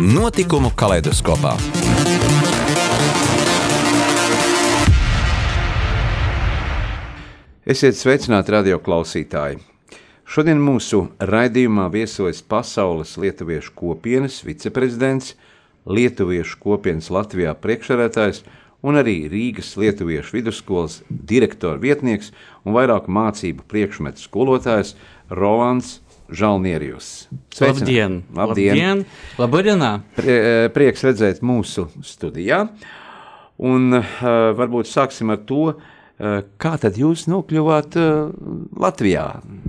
Notikumu kaleidoskopā. Esiet sveicināti radio klausītāji! Šodien mūsu raidījumā viesojas Pasaules Lietuviešu kopienas viceprezidents, Lietuviešu kopienas Latvijā priekšsēdētājs un arī Rīgas Lietuviešu vidusskolas direktora vietnieks un vairāku mācību priekšmetu skolotājs Rolands Žalnierijus. Labdien! Labdien! Labdienā! Prie, prieks redzēt mūsu studijā. Un uh, varbūt sāksim ar to, uh, kā tad jūs nokļuvāt uh, Latvijā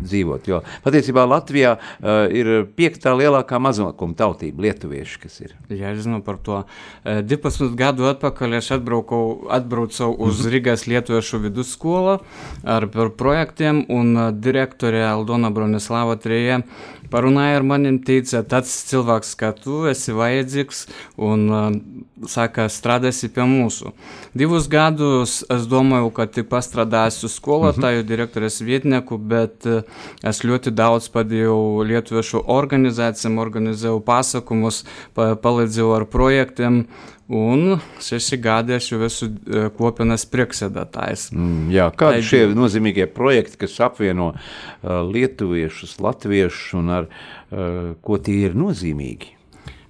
dzīvot. Jo patiesībā Latvijā uh, ir piektā lielākā mazākuma tautība lietuvieši, kas ir. Jā, es zinu par to. 12 gadu atpakaļ es atbraucu, atbraucu uz mhm. Rīgas lietuviešu vidusskolu ar projektiem un direktorē Aldona Bronislava Trejē parunāja ar maniem, teica, tāds cilvēks kā tu esi vajadzīgs un saka, strādāsi pie mūsu. Divus gadus es domāju, ka tik pastrādāsiu skolotāju, mhm. direktorės vietnieku, bet uh, es ļoti daudz padėjau lietuviešu organizacijām, organizēju pasakumus, pa, palīdzēju ar projektiem. Un seši gadi es jau esmu kopienas priekšsēdētājs. Mm, jā, kādi ir šie nozīmīgie projekti, kas apvieno uh, lietuviešus, latviešus un ar uh, ko tie ir nozīmīgi?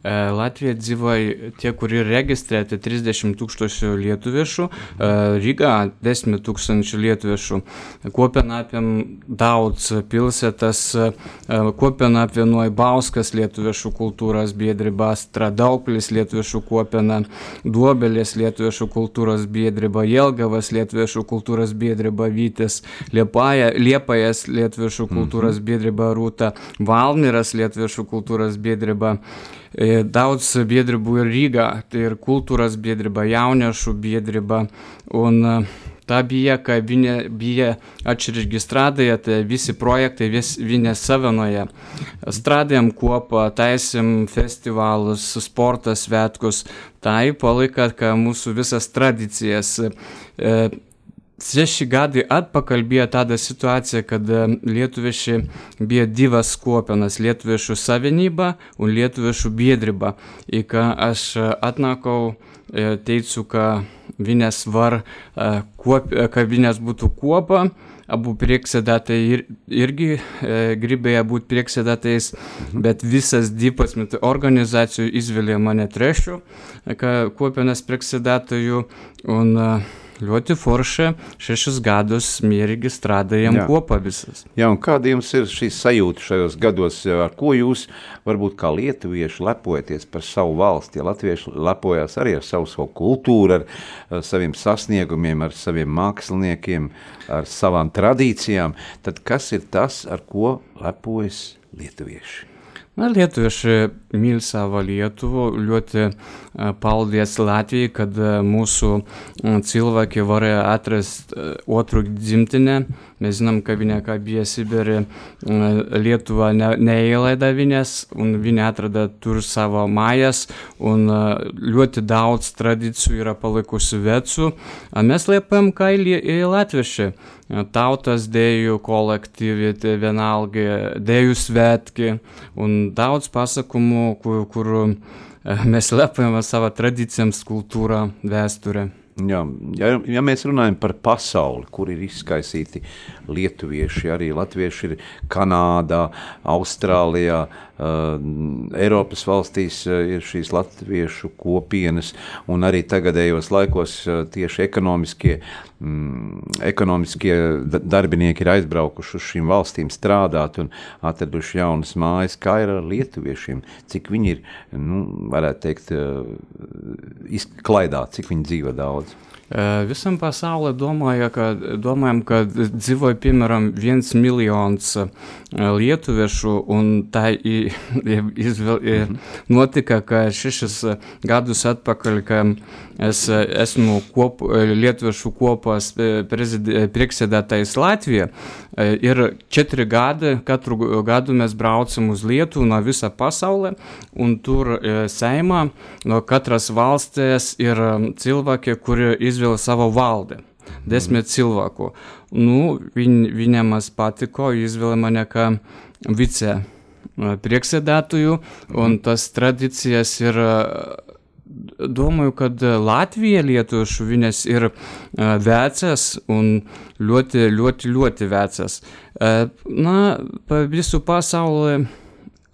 E, Latvija atzyvoja tie, kurie registrė, tai 30 tūkstančių lietuvišų, e, Ryga 10 tūkstančių lietuvišų, Kopenapėm daudz pilsėtas, e, Kopenapėnuoj Bauskas lietuvišų kultūros biedribas, Tradauklis lietuvišų Kopena, Duobelės lietuvišų kultūros biedriba, Jelgavas lietuvišų kultūros biedriba, Vytis, Liepaja, Liepajas lietuvišų mhm. kultūros biedriba, Rūta, Valmiras lietuvišų kultūros biedriba. E, daudz biedrību ir Rīgā, tai ir kultūros biedrība, jauniešu biedrība. Un e, tā bija, ka viņi bija atšregistrēti, tai visi projektai vis, viņi savienoja. Strādājam kopā, taisėm festivalus, sporto svetkus. Tai palika, ka mūsų visas tradicijas e, Czeši gadi atpakalbėjo tada situaciją, kad lietuvieši bija divas kopenas - lietuviešu savinyba un lietuviešu biedriba. Į ką aš e, atnakau, e, teicu, ka vienas var, e, kop, ka vienas būtų kopa, abu prieksedatai ir, irgi e, gribėjo būti prieksedatais, bet visas dipas organizacijų izvėlė mane trešių, kopienas prieksedatojų. Un, e, ļoti forša. Šešus gadus mierīgi strādājam Jā. kopā visas. Jā, un kāda jums ir šī sajūta šajos gados, ar ko jūs varbūt kā lietuvieši lepojaties par savu valsti? Ja latvieši lepojās arī ar savu, savu kultūru, ar, ar saviem sasniegumiem, ar saviem māksliniekiem, ar savām tradīcijām, tad kas ir tas, ar ko lepojas lietuvieši? Na, lietuvieši myli savo Lietuvą, ļoti paldies Latvijai, kad mūsų cilvēki varēja atrast otru dzimtinę. Mēs zinām, ka viņa kā bija Sibirė, Lietuva ne, neįlaida viņas, un viņa atrada tur savo mājas, un ļoti daudz tradicijų yra palikusi vecų. Mes liepam, ką į latvieši tautas dėjų kolektyvi, vienalgi dėjų svetki un daudz pasakojimų, kur, kur mēs lepojam ar savo tradīcijām, kultūrā, vēsturē. Jā, ja, ja mēs runājam par pasauli, kur ir izkaisīti lietuvieši, arī latvieši ir Kanādā, Austrālijā, Eiropas valstīs uh, ir šīs latviešu kopienas, un arī tagadējos laikos uh, tieši ekonomiskie, mm, ekonomiskie darbinieki ir aizbraukuši uz šīm valstīm strādāt un atraduši jaunas mājas. Kā ir ar lietuviešiem? Cik viņi ir, nu, varētu teikt, uh, izklaidāti, cik viņi dzīvo daudz? Visam pasaulē domāju, ka, domājam, ka dzīvoja piemēram viens miljons lietuviešu, un tā izvēl, mhm. notika, ka šešis gadus atpakaļ, ka es esmu kop, Lietuviešu kopās priekšsēdētājs Latvijā, ir četri gadi, katru gadu mēs braucam uz Lietuvu no visa pasaulē, un tur Seimā no katras valstīs ir cilvēki, kuri izvēla savu valdi desmit cilvēku. Nu, viņ, viņam es patiko, izvēlēja mane kā vice priekšsēdētāju, un tas tradīcijas ir. Domāju, ka Latvija lietuviešu viņas ir vecas un ļoti, ļoti, ļoti vecas. Na, pa visu pasauli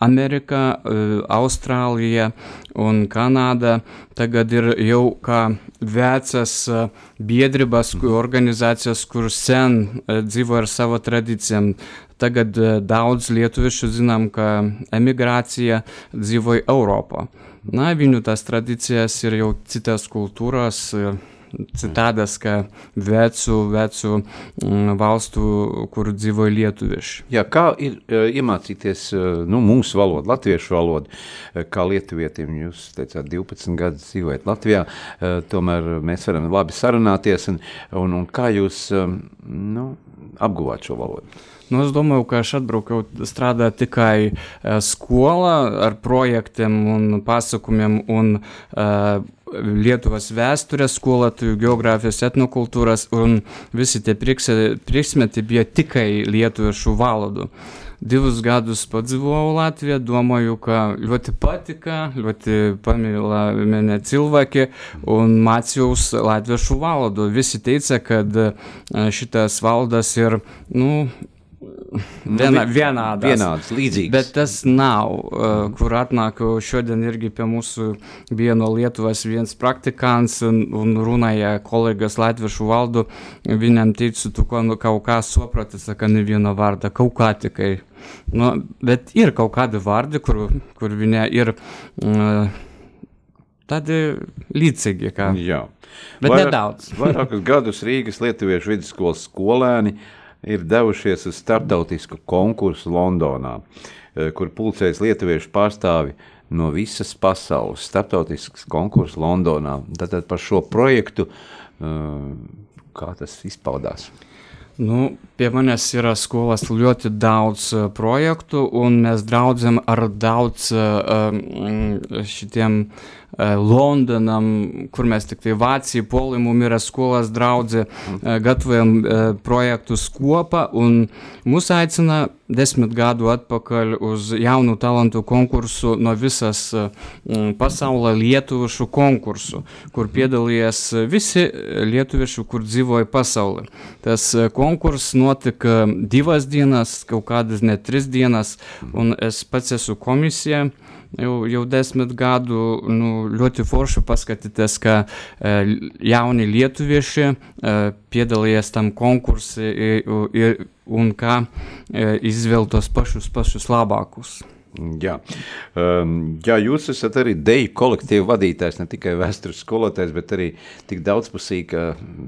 Amerika, e, Austrālija un Kanāda tagad ir jau kā vecas e, biedrības, organizācijas, kur sen e, dzīvo ar savo tradicijām. Tagad daudz lietuvišų žinom, kad emigracija dzīvo į Europą. Na, Vilnių tas tradicijas ir jau citas kultūras. Ir tādas kā vecu, vecu mm, valstu, kur dzīvoja lietuvieši. Jā, kā ir uh, iemācīties uh, nu, mūsu valodu, latviešu valodu, uh, kā lietuvietim? Jūs teicāt, 12 gadus dzīvojat Latvijā, tomēr mēs varam labi sarunāties, un, un, un kā jūs nu, apguvāt šo valodu? Nu, es domāju, ka es atbraucu strādāt tikai skolā ar projektiem un pasākumiem un uh, Lietuvos vēstures skolotāju, geogrāfijas, etnokultūras, un visi tie priekšmeti bija tikai lietuviešu valodu. Divus gadus padzīvoju Latvijā, domāju, ka ļoti patika, ļoti pamīla mane cilvēki un mācījos latviešu valodu. Visi teica, ka šitas valodas ir, nu, Viena, vienādas. vienādas, līdzīgas. Bet tas nav, uh, kur atnāk šodien irgi pie mūsu bija no Lietuvas viens praktikants un, un runāja kolēgas latviešu valdu. Viņam teicu, tu ko, nu, kaut kā saprati, saka, neviena vārda, kaut kā tikai. Nu, bet ir kaut kādi vārdi, kur, kur viņa ir. Uh, tādi līdzīgi. Kā. Jā, bet Vairāk, nedaudz. vairākus gadus Rīgas Lietuviešu vidusskolas skolēni uh, ir devušies uz starptautisku konkursu Londonā, eh, kur pulcējas lietuviešu pārstāvi no visas pasaules. Starptautisks konkurss Londonā. Tātad par šo projektu, eh, kā tas izpaudās? Nu, pie manis ir skolas ļoti daudz uh, projektu, un mēs draudzam ar daudz šitiem uh, Londonam, kur mēs tiktai Vācija, Polija, mums ir skolas draudze, uh, gatavojam uh, projektus kopā, un mūs aicina desmit gadu atpakaļ uz jaunu talantu konkursu no visas mm, pasaulē lietuviešu konkursu, kur piedalījās visi lietuvieši, kur dzīvoja pasaulē. Tas konkurss notika divas dienas, kaut kādas ne trīs dienas, un es pats esmu komisijā jau, jau desmit gadu nu, ļoti forši paskatīties, ka e, jauni lietuvieši e, piedalījās tam konkursā un kā e, izvēlēt tos pašus, pašus labākus. Jā. Um, jā, jūs esat arī deju kolektīvu vadītājs, ne tikai vēstures skolotājs, bet arī tik daudzpusīgi, ka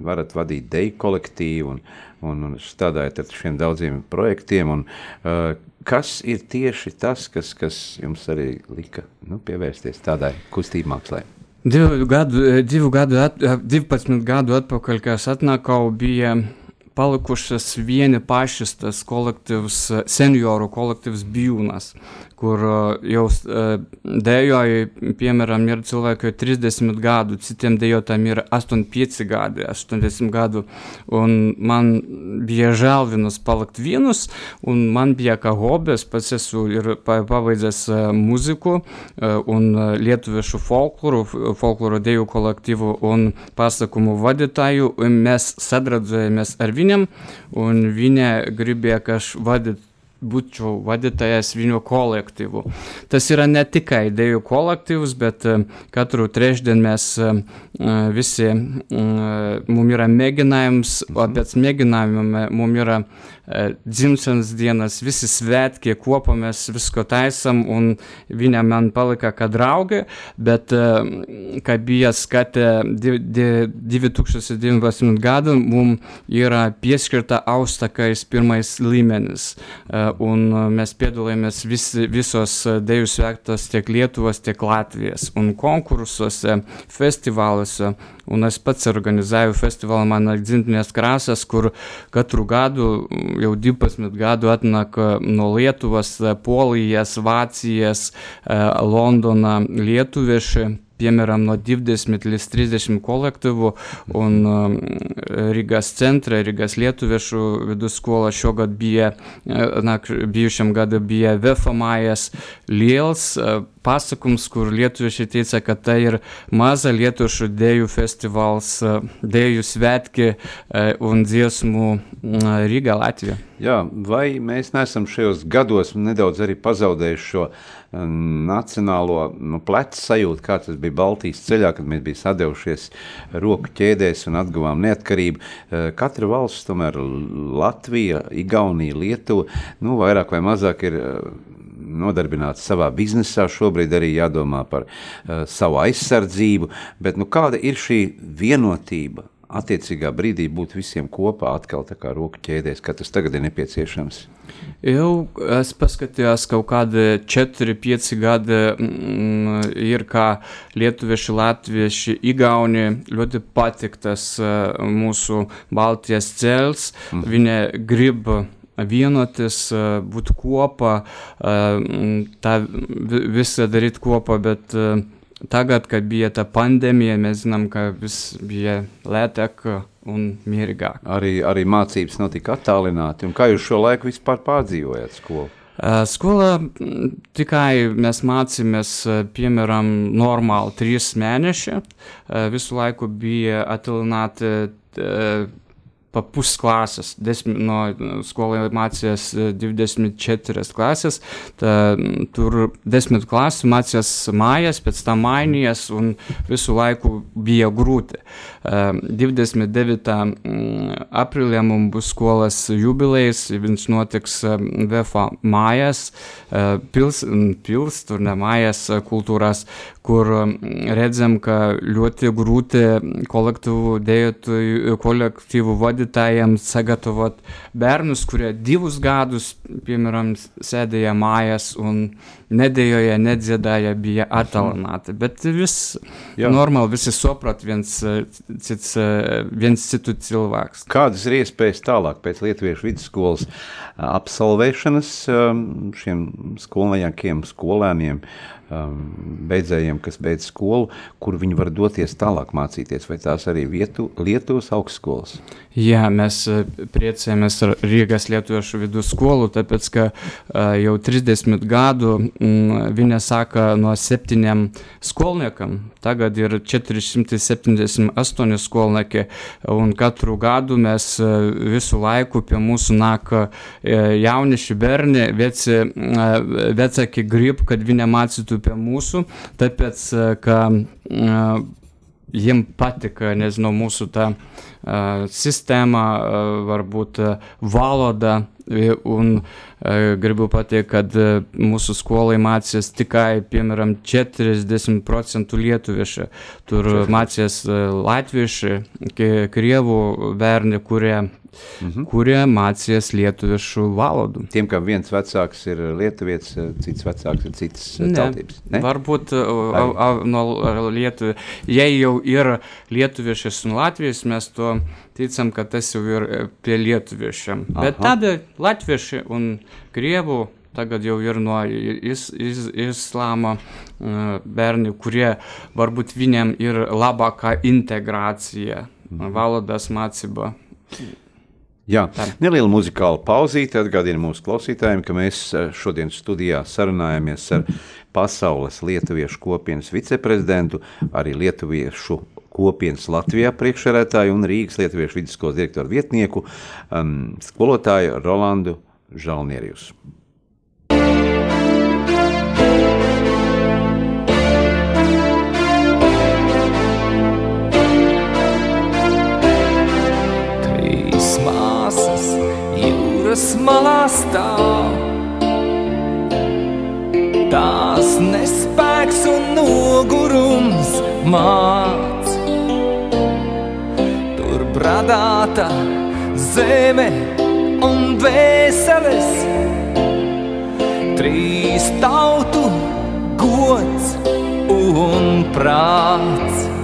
varat vadīt deju kolektīvu un, un, un strādājat ar šiem daudziem projektiem. Un, uh, kas ir tieši tas, kas, kas jums arī lika nu, pievērsties tādai kustību mākslē? Divu gadu, divu gadu, at, 12 gadu atpakaļ, kad es atnāku, bija palikušas vieni pašas tas kolektīvs, senioru kolektīvs Bijūnas, kur jau dejoja, piemēram, ir cilvēki 30 gadu, citiem dejotājiem ir 85 gadi, 80 gadu, un man bija žēl vienus palikt vienus, un man bija kā hobijas, pats esmu ir pavaidzēs muziku un lietuviešu folkloru, folkloru deju kolektīvu un pasakumu vadītāju, mēs sadradzējamies ar viņam, un viņa gribēja, ka aš vadītu būčiau vadytojas viņų kolektyvų. Tas yra ne tik idėjų kolektyvus, bet e, katru trešdien mēs e, e, visi, mums yra mēģinājums, pēc mēģinājuma mums yra dzimšanas dienas, visi svetki, kopamės, visko taisam, un viņa man palika kā draugi, bet bijęs, kad 2019 gadu mums yra pieskirta austakais pirmais līmenis, un mēs piedalījāmies vis, visos dėjų svektos tiek Lietuvos, tiek Latvijas, un konkursuose, festivāluose, У нас пats organizavau festivalą man akcentinės krasas, kur katru gadu, jau 12 gadu atnak no Lietuvas, Polijas, Vācijas, Londoną lietuvieši piemēram, no 20 līdz 30 kolektīvu, un um, Rīgas centra, Rīgas lietuviešu vidusskola šogad bija, nāk, bijušam gadu bija Vefamājas liels uh, pasakums, kur lietuvieši teica, ka tai ir maza lietuviešu dėjų festivāls, uh, dėjų svetki uh, un dziesmų Rīga Latvija. Jā, vai mēs neesam šajos gados nedaudz arī pazaudējuši šo nacionālo nu, plecu sajūtu, kā tas bija Baltijas ceļā, kad mēs bijām sadevušies roku ķēdēs un atguvām neatkarību. Eh, katra valsts, tomēr Latvija, Igaunija, Lietuva, nu, vairāk vai mazāk ir eh, nodarbināts savā biznesā, šobrīd arī jādomā par uh, savu aizsardzību, bet nu, kāda ir šī vienotība attiecīgā brīdī būt visiem kopā, atkal tā kā roku ķēdēs, ka tas tagad ir nepieciešams? Eu îți paskatījos kaut kādi 4-5 gadi, m, ir kā lietuvieši, latvieši, igauni ļoti patīk tas eh, mūsų Baltijas ceļš. Mhm. Viņi grib vienotis, eh, būti kopā, eh, tą visą daryti kopą, bet Tagad, kad bija tā pandēmija, mēs zinām, ka viss bija lētāk un mierīgāk. Arī, arī mācības notika attālināti. Un kā jūs šo laiku vispār pārdzīvojat skolu? Uh, Skolā tikai mēs mācījāmies, piemēram, normāli trīs mēneši. Uh, visu laiku bija attālināti uh, pa pusklases. Desmit, no skolā mācījās 24 klases. Tā, tur 10 klases mācījās mājās, pēc tam mainījās un visu laiku bija grūti. 29. aprīlī mums būs skolas jubilejas, viņš notiks VFA mājās, pils, pils tur ne mājās kultūrās, kur redzam, ka ļoti grūti kolektīvu dējotāju, kolektīvu vadītājiem sagatavot bērnus, kurie divus gadus, piemēram, sēdēja mājās un nedējoja, nedziedāja, bija attālināti. Bet viss normāli, visi saprat viens, cits, viens citu cilvēks. Kādas ir iespējas tālāk pēc Lietuviešu vidusskolas absolvēšanas šiem skolniekiem, skolēniem? Um, beidzējiem, kas beidz skolu, kur viņi var doties tālāk mācīties, vai tās arī vietu, Lietuvas augstskolas? Jā, mēs uh, priecājamies ar Rīgas lietuviešu vidusskolu, tāpēc, ka uh, jau 30 gadu mm, viņa sāka no septiņiem skolniekam, tagad ir 478 skolnieki, un katru gadu mēs uh, visu laiku pie mūsu nāk uh, jaunieši bērni, veci, uh, vecāki grib, kad viņa mācītu apie mūsų, tai tāpēc, e, ka e, jiem patika, nežinau, mūsų ta e, sistēma, varbūt valoda un uh, gribu pateikt, kad uh, mūsu skolai mācījās tikai, piemēram, 40% lietuvieši. Tur mācījās uh, latvieši, krievu bērni, kurie mhm. kurie mācījās lietuviešu valodu. Tiem, kam viens vecāks ir lietuvietis, cits vecāks ir cits tautības. Ne? Varbūt a, a, no Lietuvi. Ja jau ir lietuviešas un latvijas, mēs to ticam, ka tas jau ir pie lietuviešiem. Aha. Bet tāda latvieši un krievu tagad jau ir no is, is, islāma uh, bērni, kurie varbūt viņiem ir labākā integrācija, mhm. valodas mācība. Jā, neliela muzikāla pauzīte atgādina mūsu klausītājiem, ka mēs eh, šodien studijā sarunājamies ar pasaules lietuviešu kopienas viceprezidentu, arī lietuviešu kopienas Latvijā priekšsēdētāju un Rīgas Lietuviešu vidusskolas direktoru vietnieku um, skolotāju Rolandu Žalnierius. Māsas jūras malā stāv, tās nespēks un nogurums māca radāta zeme un vēseles, trīs tautu gods un prāts.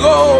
pago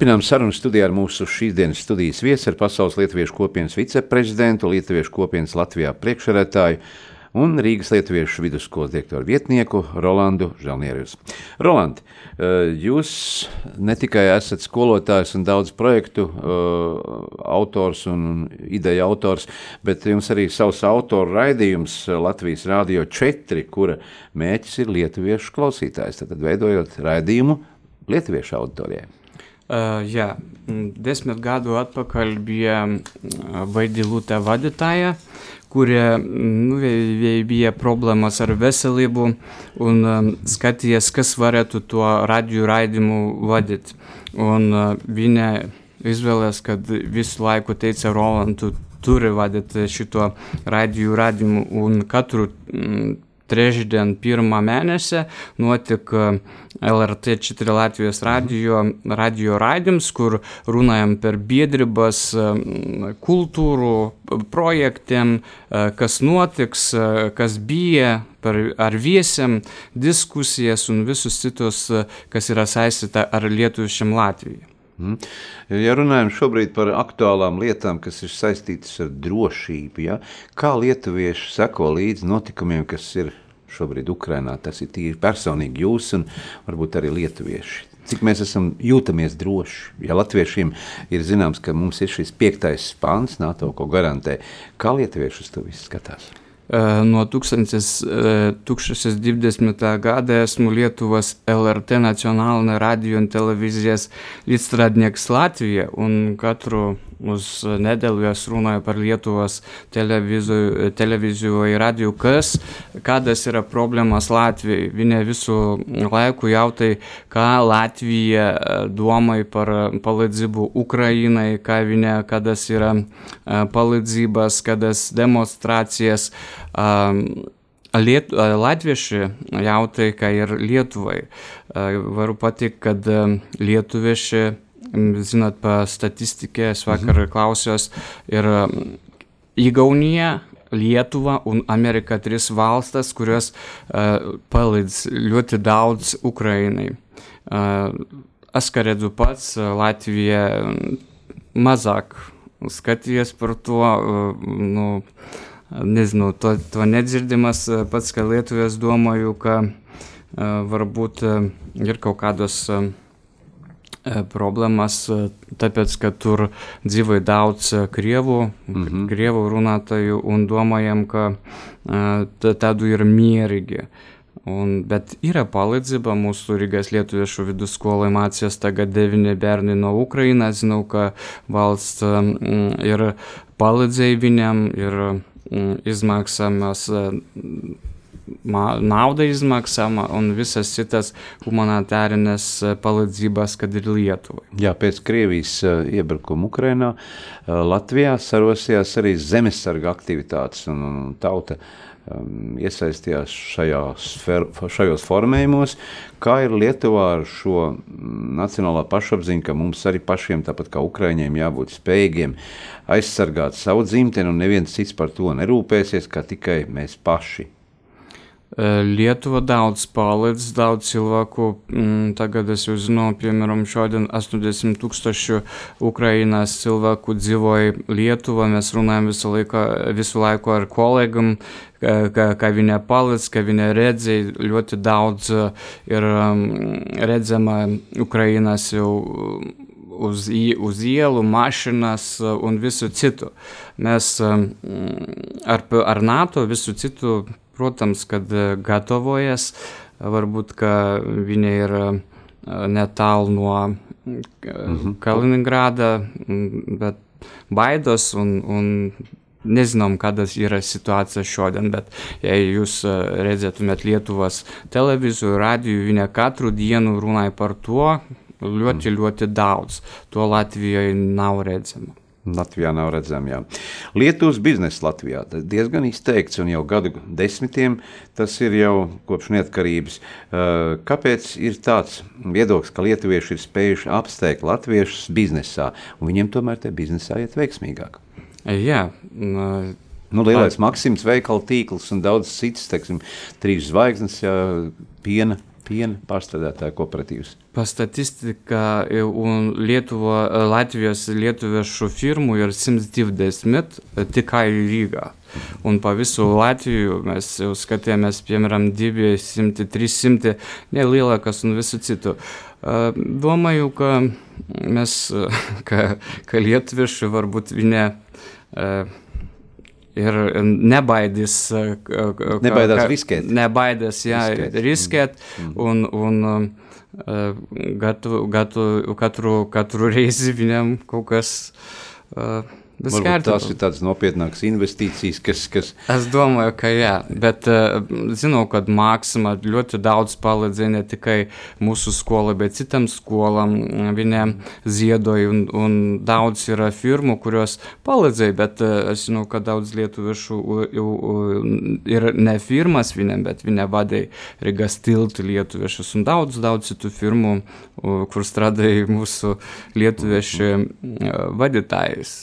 Turpinām sarunu studijā ar mūsu šīsdienas studijas viesi, ar Pasaules Lietuviešu kopienas viceprezidentu, Lietuviešu kopienas Latvijā priekšsēdētāju un Rīgas Lietuviešu vidusskolas direktoru vietnieku Rolandu Žalnierus. Roland, eh, jūs ne tikai esat skolotājs un daudz projektu uh, autors un ideja autors, bet jums arī savs autoru raidījums Latvijas Rādio 4, kura mēķis ir lietuviešu klausītājs, tad veidojot raidījumu lietuviešu auditorijai. Uh, jā, desmit gadu atpakaļ bija Vaidilūtė vadītāja, kurie nu, bija problēmas ar veselību un skatījās, kas varētu to radio raidījumu vadīt. Un viņa izvēlējās, kad visu laiku teica Roland, tu turi vadīt šito radio raidījumu un katru mm, trešdien, pirmā mēnesī notika LRT 4 Latvijas radio, radio raidījums, kur runājam par biedrības kultūru, projektiem, kas notiks, kas bija par, ar viesiem, diskusijas un visus citus, kas yra saistīta ar lietuvišķiem Latviju. Mm. Ja runājam šobrīd par aktuālām lietām, kas ir saistītas ar drošību, ja? kā lietuvieši seko līdzi notikumiem, kas ir šobrīd Ukrainā, tas ir tīri personīgi jūs un varbūt arī lietuvieši. Cik mēs esam jūtamies droši? Ja latviešiem ir zināms, ka mums ir šis piektais pāns, NATO, ko garantē, kā lietuvieši uz to visu skatās? No 2020. gada esmu Lietuvos LRT nacionālinė radio un televizijas līdzstrādnieks Latvija un katru uz nedēļu es runāju par Lietuvos televiziju, televiziju ir radio, kas, kādas yra problēmas Latvijai. Viņa visu laiku jautai, kā Latvija domāja par palīdzību Ukrainai, kā viņa, kādas yra palīdzības, kādas demonstrācijas. Liet, latvieši jautai, kā ir Lietuvai. Varu patikt, kad lietuvieši Zinot, pa statistikai es vakar mhm. klausios ir Igaunija, Lietuva un Amerika trīs valstis, kurios uh, palīdz ļoti daudz Ukrainai. Uh, es kā redzu pats, Latvija mazāk skatījies par to, uh, nu, nezinu, to, to nedzirdimas, pats kā Lietuvijas domāju, ka uh, varbūt uh, ir kaut kādos uh, problēmas, tāpēc, ka tur dzīvoja daudz krievu, mm -hmm. krievu runātāju un domājam, ka tādu ir mierīgi. Un, bet yra palīdzība mūsų Rīgas lietuviešu vidusskolai mācījās tagad devyni bērni no Ukrainas. Žinau, ka valsts mm, ir palīdzēja viņam, ir mm, izmaksamas nauda izmaksāma un visas citas humanitārinās palīdzības, kad ir Lietuvai. Jā, pēc Krievijas iebrukuma Ukrainā Latvijā sarosījās arī zemesarga aktivitātes un, un tauta um, iesaistījās šajās, šajos formējumos. Kā ir Lietuvā ar šo nacionālā pašapziņu, ka mums arī pašiem, tāpat kā Ukraiņiem, jābūt spējīgiem aizsargāt savu dzimteni, un neviens cits par to nerūpēsies, kā tikai mēs paši? Lietuva daudz palīdz, daudz cilvēku. Mm, tagad es uzzināju, piemēram, šodien 80 tūkstoši Ukrainas cilvēku dzīvoja Lietuvā. Mēs runājam visu laiku, visu laiku ar kolēģiem, ka, ka viņa palīdz, ka viņa redzēja ļoti daudz ir redzama Ukrainas jau uz, uz ielu, mašīnas un visu citu. Mēs ar, ar NATO visu citu Protams, kad e, gatavojas, varbūt viņa ir e, netālu no mhm. Kaliningrāda, bet baidos un, un nezinām, kāda ir situācija šodien, bet, ja jūs e, redzētumėt Lietuvos televiziju, radiju, viņa katru dienu runāja par to ļoti, mhm. ļoti daudz. To Latvijoje nav redzama. Latvijā nav redzama. Jā. Lietuvas biznesa Latvijā diezgan izteikts, un jau gadu desmitiem tas ir jau kopš neatkarības. Kāpēc ir tāds viedoklis, ka lietuvieši ir spējuši apsteigt latviešus biznesā, un viņiem tomēr tajā biznesā iet veiksmīgāk? Jā. Nu, lielais Maksims veikalu tīkls un daudz citas, teiksim, trīs zvaigznes, jā, piena piena pārstrādātāju kooperatīvs. Pa statistika e, un Lietuvo, e, Latvijos lietuviešu firmų ir 120 e, tikai Rīgā. Un pa visu Latviju mēs jau skatījāmės, piemēram, 200-300, nelielākas un visu citu. Domāju, ka mēs, ka, ka lietuvieši varbūt viņa ir nebaidīs. Nebaidās riskēt. Nebaidās, jā, riskēt mm. un, un gatu, gatu, katru, katru reizi viņam kaut kas. Uh, Varbūt tās ir tādas nopietnākas investīcijas, kas. kas... Es domāju, ka jā, bet uh, zinu, ka māksla ļoti daudz palīdzēja ne tikai mūsu skolai, bet citām skolām. Viņiem ziedoja, un, un daudz ir firmu, kurios palīdzēja, bet uh, es zinu, ka daudz lietuviešu ir ne firmas viņiem, bet viņa vadīja Rigas tilti lietuviešus un daudz, daudz citu firmu, kur strādāja mūsu lietuvieši vadītājs.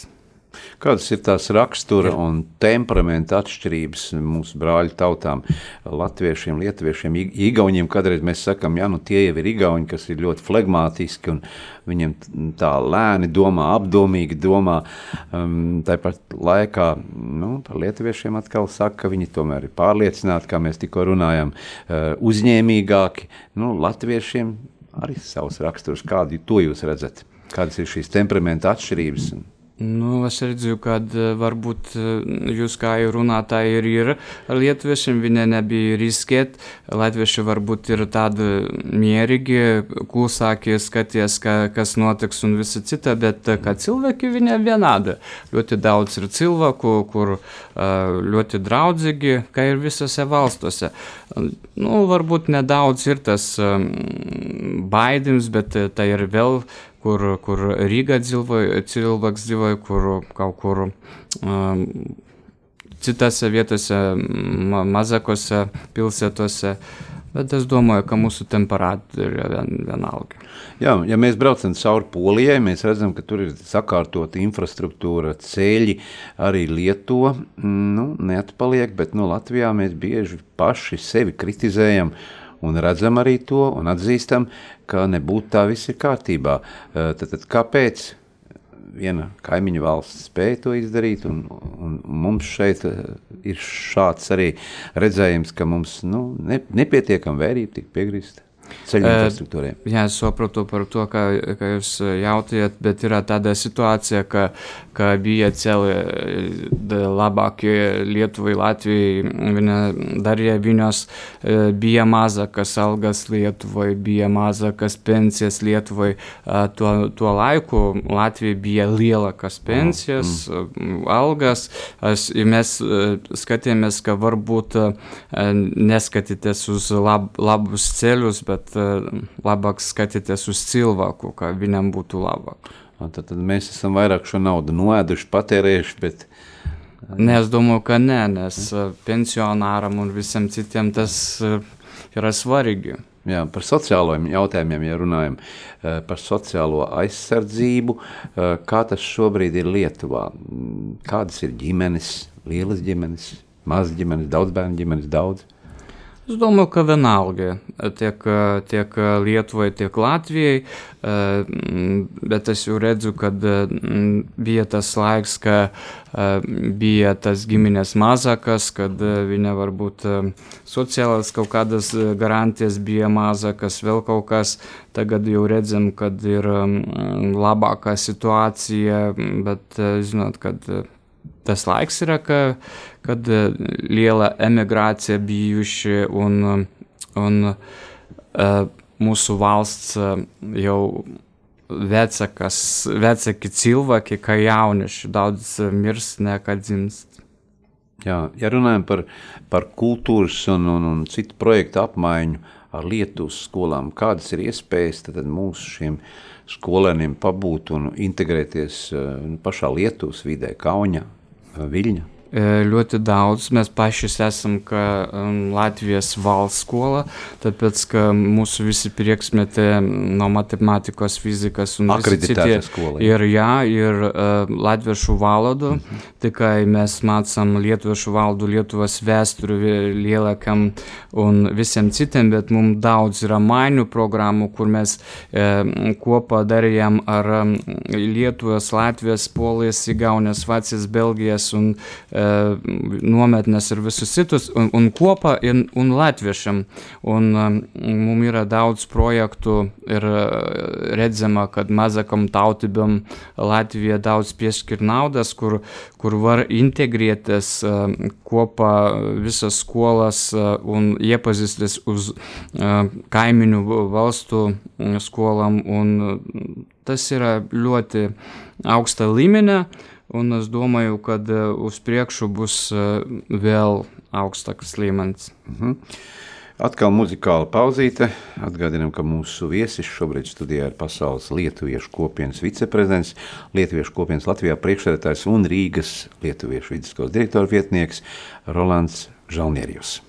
Kādas ir tās rakstura un temperamenta atšķirības mūsu brāļu tautām, latviešiem, lietuviešiem, igauniem? Kādreiz mēs sakām, ja nu tie jau ir igauni, kas ir ļoti flegmātiski un viņiem tā lēni domā, apdomīgi domā. Um, Tāpat laikā nu, par lietuviešiem atkal saka, ka viņi tomēr ir pārliecināti, kā mēs tikko runājam, uh, uzņēmīgāki. Nu, latviešiem arī savs raksturs. Kādu to jūs redzat? Kādas ir šīs temperamenta atšķirības? Mm. Nu, es redzu, ka eh, varbūt eh, jūs kā jau runātāji ir, ir ar lietuviešiem, viņi nebija riskēt. Latvieši varbūt ir tādi mierīgi, klusākie, skaties, ka, kas notiks un visa cita, bet eh, kā cilvēki viņi vienādi. Ļoti daudz ir cilvēku, kur ļoti draudzīgi, kā ir visose valstose. Nu, varbūt nedaudz ir tas baidījums, bet tā ir vēl kur, kur Rīgā dzīvoja, cilvēks dzīvoja, kur kaut kur um, citās vietose, ma mazākose pilsētose. Bet es domāju, ka mūsu temperāti ir vien, vienalga. Jā, ja mēs braucam cauri Polijai, mēs redzam, ka tur ir sakārtota infrastruktūra, ceļi, arī Lietuva nu, neatpaliek, bet no nu, Latvijā mēs bieži paši sevi kritizējam un redzam arī to un atzīstam, ka nebūtu tā viss ir kārtībā. Tad, tad kāpēc viena kaimiņu valsts spēja to izdarīt, un, un mums šeit ir šāds arī redzējums, ka mums nu, ne, nepietiekama vērība tik piegrīsta ceļu infrastruktūrai. Uh, jā, es saprotu par to, ka, ka jūs jautājat, bet ir tāda situācija, ka, ka bija celi labākie Lietuvai, Latvijai, viņa darīja viņos, bija mazākas algas Lietuvai, bija mazākas pensijas Lietuvai. To, to laiku Latvija bija lielākas pensijas, mm. algas. Es, mēs skatījāmies, ka varbūt neskatīties uz lab, labus ceļus, bet bet uh, labāk skatīties uz cilvēku, kā viņam būtu labāk. Tad, tad mēs esam vairāk šo naudu noēduši, patērējuši. Bet... Nē, es domāju, ka nē, nes uh, pensionāram un visiem citiem tas ir svarīgi. Jā, par sociālajiem jautājumiem, ja runājam par sociālo aizsardzību, kā tas šobrīd ir Lietuvā? Kādas ir ģimenes, lielas ģimenes, mazas ģimenes, daudz bērnu ģimenes, daudz? Es domāju, ka vienalga tiek, tiek Lietuvai, tiek Latvijai, bet es jau redzu, ka bija tas laiks, ka bija tas ģimenes mazākas, kad viņa varbūt sociālās kaut kādas garantijas bija mazākas, vēl kaut kas. Tagad jau redzam, kad ir labākā situācija, bet zinot, kad tas laiks ir, ka, kad eh, liela emigrācija bijuši un, un uh, mūsu valsts uh, jau vecākas, vecāki cilvēki, kā jaunieši, daudz mirst nekā dzimst. Jā, ja runājam par, par kultūras un, un, un citu projektu apmaiņu ar Lietuvas skolām, kādas ir iespējas tad mūsu šiem skolēniem pabūt un integrēties pašā Lietuvas vidē, Kaunijā? Viļņa? Ļoti daudz. Mēs paši esam kā um, Latvijas valsts skola, tāpēc ka mūsu visi priekšmeti no matemātikas, fizikas un Akreditēta skola, jā. ir, jā, ir uh, latviešu valodu, mm -hmm. tikai mēs mācām lietuviešu valodu, Lietuvas vēsturi lielākam un visiem citiem, bet mums daudz ir maiņu programmu, kur mēs uh, kopā darījām ar um, Lietuvas, Latvijas, Polijas, Igaunijas, Vācijas, Belgijas un uh, nometnes ir visus citus, un, un kopā ir un latviešiem. Un, um, mums ir daudz projektu, ir redzama, ka mazākam tautībam Latvija daudz piešķir naudas, kur, kur var integrēties uh, kopā visas skolas uh, un iepazīsties uz uh, kaimiņu valstu skolām. Un, tas ir ļoti augsta līmenī. Un es domāju, ka uh, uz priekšu būs uh, vēl augstāks līmenis. Mhm. Atkal muzikāla pauzīte. Atgādinām, ka mūsu viesis šobrīd studijā ir Pasaules Lietuviešu kopienas viceprezidents, Lietuviešu kopienas Latvijā priekšsēdētājs un Rīgas Lietuviešu vidusskolas direktora vietnieks Rolands Žalnierijus.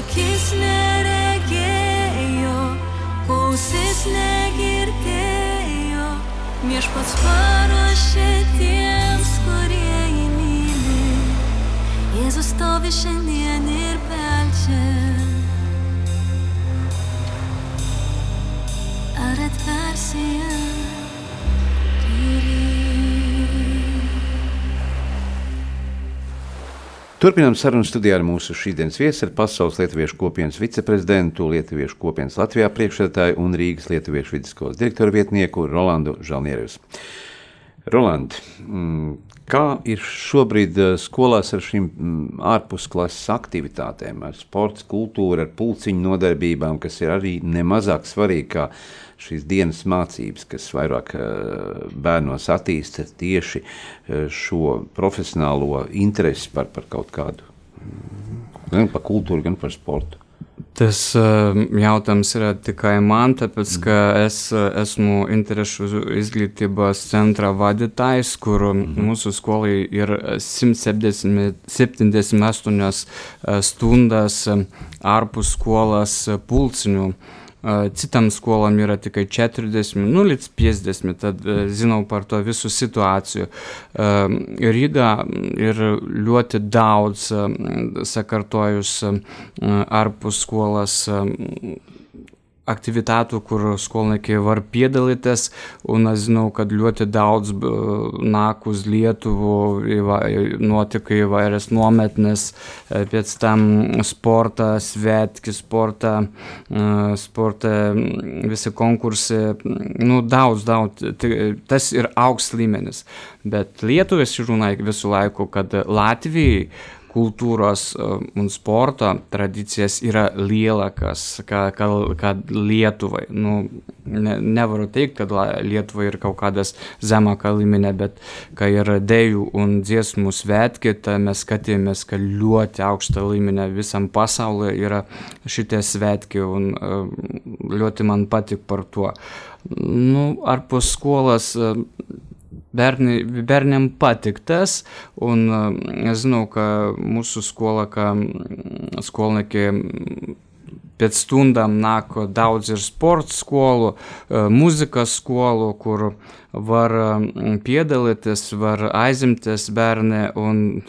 Akis neregėjo, klausis negirdėjo, viešpats paruošė tiems, kurie jį myli. Jėzus stovi šiandien ir pelčia. Ar atversi jam Turpinām sarunu studijā ar mūsu šīsdienas viesu, ar Pasaules Lietuviešu kopienas viceprezidentu, Lietuviešu kopienas Latvijā priekšsēdētāju un Rīgas Lietuviešu vidusskolas direktoru vietnieku Rolandu Žalnieru. Roland, mm, kā ir šobrīd eh, skolās ar šīm mm, ārpusklases aktivitātēm, ar sporta, kultūru, ar pulciņu nodarbībām, kas ir arī nemazāk svarīgi šīs dienas mācības, kas vairāk eh, bērnos attīsta tieši eh, šo profesionālo interesi par, par kaut kādu, gan par kultūru, gan par sportu. Tas uh, jautājums ir tikai man, tāpēc ka es esmu interešu izglītības centra vadītājs, kur mūsu skolai ir 170 78 uh, stundas ārpus skolas pulciņu. Uh, Citam skolam yra tikai 40, nu, līdz 50, tad uh, žinau par to visų situācijų. Uh, Ryga ir ļoti daudz uh, sakartojus uh, ārpus skolas aktivitātu, kur skolnieki var piedalīties. Un es zinu, kad ļoti daudz nāk uz Lietuvu, notika įvairias nometnes, e, pēc tam sporta svētki, sporta, e, sporta visi konkursai. Nu, daudz, daudz. Ti- Tas ir augsts līmenis. Bet Lietuvės runāja visų laiku, kad Latvijai kultūros e, un sporto tradicijas yra lielakas, ką, ką, ką Lietuvai. Nu, ne, nevaru teikt, kad Lietuvai ir Kaukadas zemą kaliminę, bet kai yra dėjų un dziesmų svetkita, mes skatėmės, kad liuoti aukštą laiminę visam pasauliu yra šitie svetki un e, liuoti man patik par tuo. Nu, ar po skolas e, Bērni, bērniem patīk tas, un uh, es zinu, ka mūsu skola, ka mm, skolnieki mm, pēc stundām nāk daudz ir sporta skolu, uh, mūzikas skolu, kur var mm, piedalīties, var aizimties bērni,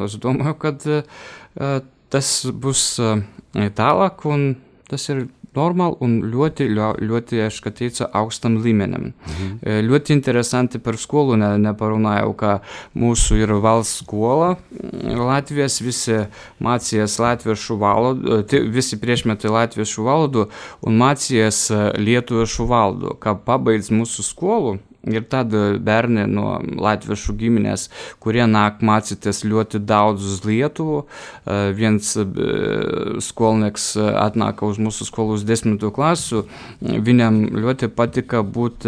es domāju, ka uh, tas būs uh, tālāk, un tas ir normāli un ļoti, ļo- ļoti, es kā teicu, augstam līmenim. Mhm. Ļoti interesanti par skolu ne, neparunāju, ka mūsu ir valsts skola mm, Latvijas, visi mācījās latviešu valodu, ti- visi priešmeti latviešu valodu un mācījās eh, lietuviešu valodu, kā pabeidz mūsu skolu. Ir tādi bērni no latviešu giminės, kurie nāk mācīties ļoti daudz uz Lietuvu. Eh, Viens eh, skolnieks atnāka uz mūsu skolu uz 10. klasu. Viņam ļoti patika būt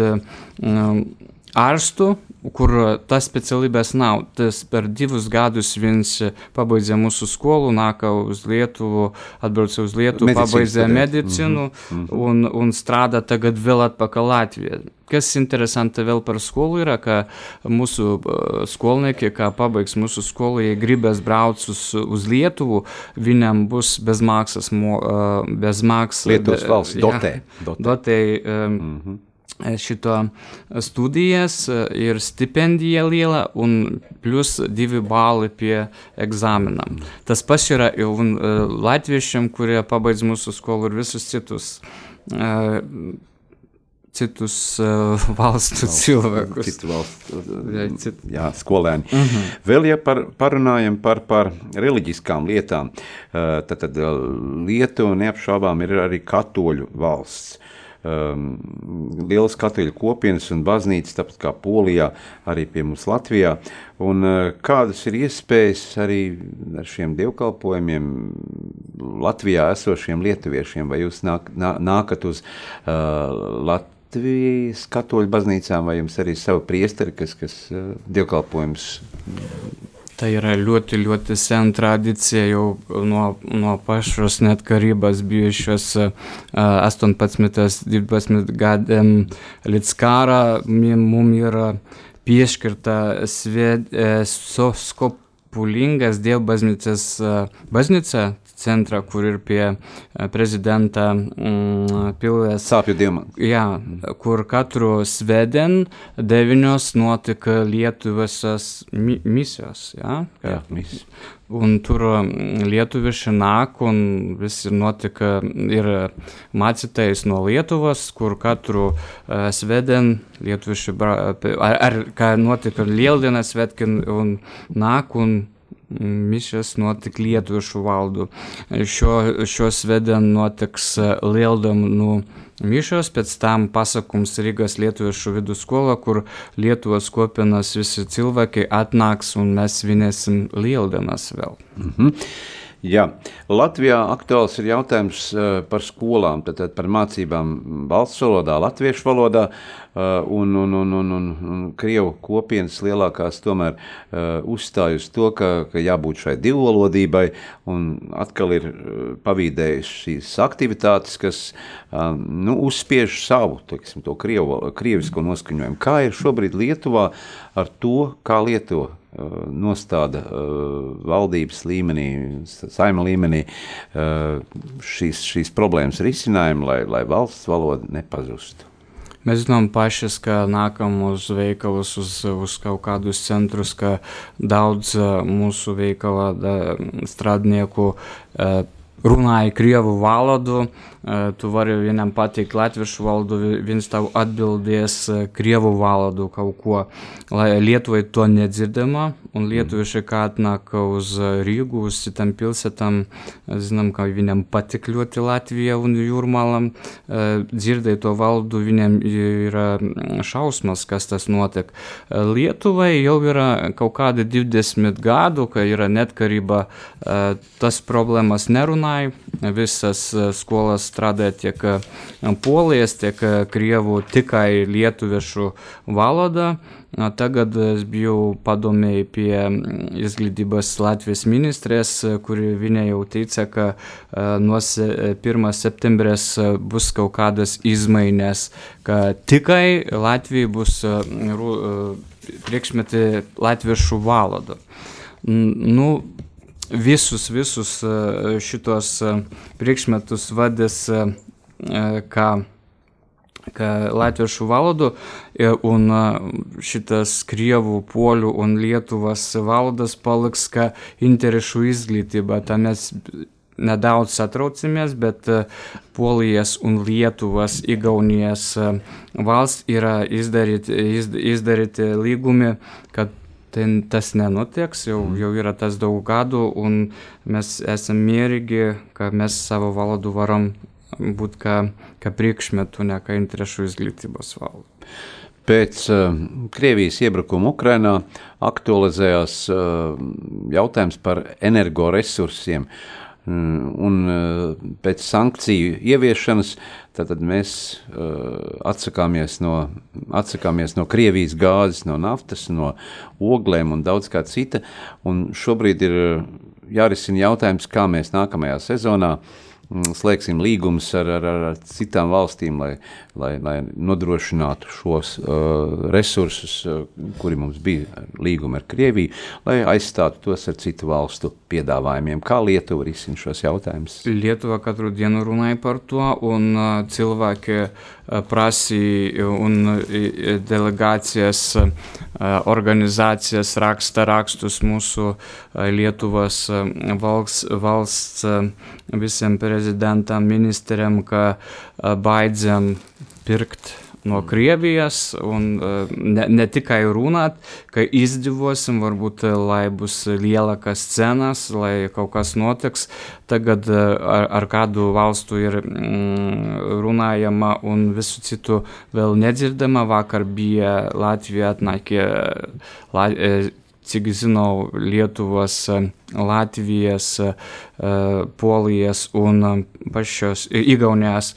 eh, mm, ārstu, kur tas specialības nav. Tas per divus gadus viņš pabeidza mūsu skolu, nāka uz Lietuvu, atbrauca uz Lietuvu, Medicīnu pabeidza studēt. medicīnu un, un strādā tagad vēl atpakaļ Latvijā. Kas interesanti vēl par skolu ir, ka mūsu uh, skolnieki, kā pabeigs mūsu skolu, ja gribēs braukt uz, uz Lietuvu, viņam būs bezmaksas, mo, uh, bezmaksas Lietuvas valsts dotē. dotē. dotē um, šito studijas eh, ir stipendija liela un plus divi bali pie egzaminam. Tas pats yra ir eh, latviešiem, kurie pabeidz mūsų skolų ir visus citus. eh, Citus uh, valstu cilvēkus. Citu valstu Jā, cit- jā, skolēni. Uh -huh. Vēl ja par, parunājam par, par reliģiskām lietām, eh, tad, tad Lietuva neapšaubām ir arī katoļu valsts. Um, lielas katoļu kopienas un baznīcas, tāpat kā Polijā, arī pie mums Latvijā. Un, uh, kādas ir iespējas arī ar šiem dievkalpojumiem Latvijā esošiem lietuviešiem? Vai jūs nāk, nā, nākat uz uh, Latvijas katoļu baznīcām, vai jums arī ir sava priesteri, kas, kas uh, dievkalpojums Tai yra liūti, liūti sen tradicija jau nuo, nuo pašros net karybas bijušios uh, 18-12 gadėm Litskara, mum yra pieškirta sved, uh, soskopulingas dievo bažnyčias, uh, bažnyčia, centrą, kur ir apie prezidenta mm, Pilės. Sapio Diemas. Ja, kur katru Sveden devynios nuotika Lietuvasas mi misijos. Ja? Ja, misijos. Un tur mm, lietuvi šinak, un visi nuotika ir macitais nuo Lietuvos, kur katru uh, Sveden, lietuvi šibra, ar, ar ką nuotika Lieldinas, Svetkin, un nak, un Mišas notika lietuviešu valdu. Šo, šo svedien notiks lieldam nu mišos, pēc tam pasakums Rīgas lietuviešu viduskola, kur Lietuvos kopienas visi cilvēki atnāks un mēs svinēsim lieldienas vēl. Mhm. Jā, Latvijā aktuāls ir jautājums uh, par skolām, tad, tad par mācībām valsts valodā, latviešu valodā, uh, un, un, un, un, un, un Krievu kopienas lielākās tomēr uh, uzstāj uz to, ka, ka jābūt šai divvalodībai, un atkal ir uh, pavīdējuši šīs aktivitātes, kas nu, uzspiež savu, teiksim, to krievu, krievisko noskaņojumu. Kā ir šobrīd Lietuvā ar to, kā lieto uh, nostāda valdības līmenī, saima līmenī šīs, šīs problēmas risinājumu, lai, lai valsts valoda nepazustu. Mēs zinām pašas, ka nākam uz veikalus, uz, uz kaut kādus centrus, ka daudz uh, mūsu veikala da, strādnieku uh, runāja krievu valodu. Uh, tu vari vienam pateikt latviešu valodu, vi- viņš tev atbildēs uh, krievu valodu kaut ko. Lai Lietuvai to nedzirdama, un lietuvieši, kā atnāk uz uh, Rīgu, uz citām pilsētām, uh, zinām, ka viņam patīk ļoti Latvija un Jūrmalam, uh, dzirdēja to valodu, viņam yra mm, šausmas, kas tas notiek. Uh, Lietuvai jau yra kaut kādi 20 gadu, ka yra netkarība, uh, tas problēmas nerunāja, visas uh, skolas strādāja tiek uh, polijas, tiek uh, krievu tikai lietuviešu valodā. Uh, Tagad es biju padomēji pie izglītības Latvijas ministrės, uh, kuri viņa jau teica, ka nuo se- 1. septembrės bus kaut kādas izmaiņas, ka tikai Latvijai bus priekšmeti latviešu valodu. N- Nu, visus, visus e, šitos e, priekšmetus vadės, e, ką Latvijos šuvaldu, un šitas krievų polių un Lietuvas valdas paliks, ka interesų izglyti, bet mes nedaudz atraucimės, bet Polijas un Lietuvas įgaunijas valsts yra izdaryti, izdaryti lygumi, kad ten tas nenotieks, jau, jau yra tas daug gadu, un mes esame mierīgi, ka mes savo valodu varam būt kā, kā priekšmetu, ne kā interešu izglītības valodu. Pēc uh, Krievijas iebrukuma Ukrainā aktualizējās uh, jautājums par energoresursiem. Mm, Un uh, pēc sankciju ieviešanas mēs uh, atsakāmies, no, atsakāmies no Krievijas gāzes, no naftas, no oglēm un daudz kā cita. Un šobrīd ir uh, jārisina jautājums, kā mēs nākamajā sezonā mm, slēgsim līgumus ar, ar, ar citām valstīm, lai, lai, lai nodrošinātu šos uh, resursus, uh, kuri mums bija līgumi ar Krieviju, lai aizstātu tos ar citu valstu piedāvājumiem. Kā Lietuva risina šos jautājumus? Lietuva katru dienu runāja par to, un uh, cilvēki uh, prasīja, un uh, delegācijas, uh, organizācijas raksta rakstus mūsu uh, Lietuvas uh, valsts, valsts uh, visiem prezidentam, ministriem, ka uh, baidzam pirkt no Krievijas un uh, ne, ne tikai runāt, ka izdzīvosim, varbūt, uh, lai būs lielākas cenas, lai kaut kas notiks. Tagad ar, ar kādu valstu ir mm, runājama un visu citu vēl nedzirdama. Vakar bija Latvija atnākė, la, eh, cik žinau, Lietuvos, eh, Latvijas, eh, Polijas un eh, pačios Igaunijos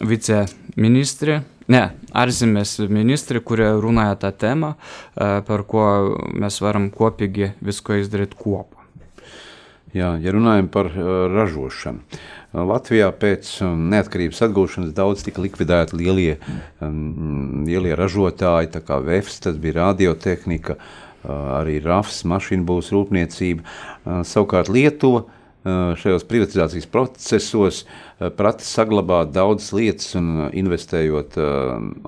viceministrė, Ne, ārzemės ministri, kurie runāja tą temą, par ko mēs varam kopīgi visko izdarīt kopā. Jā, ja runājam par ražošanu. Latvijā pēc neatkarības atgūšanas daudz tika likvidēti lielie, lielie ražotāji, tā kā VEFS, tas bija radiotehnika, uh, arī RAFs, mašīnu būs rūpniecība. Savukārt Lietuva šajos privatizācijas procesos prata saglabāt daudzas lietas un investējot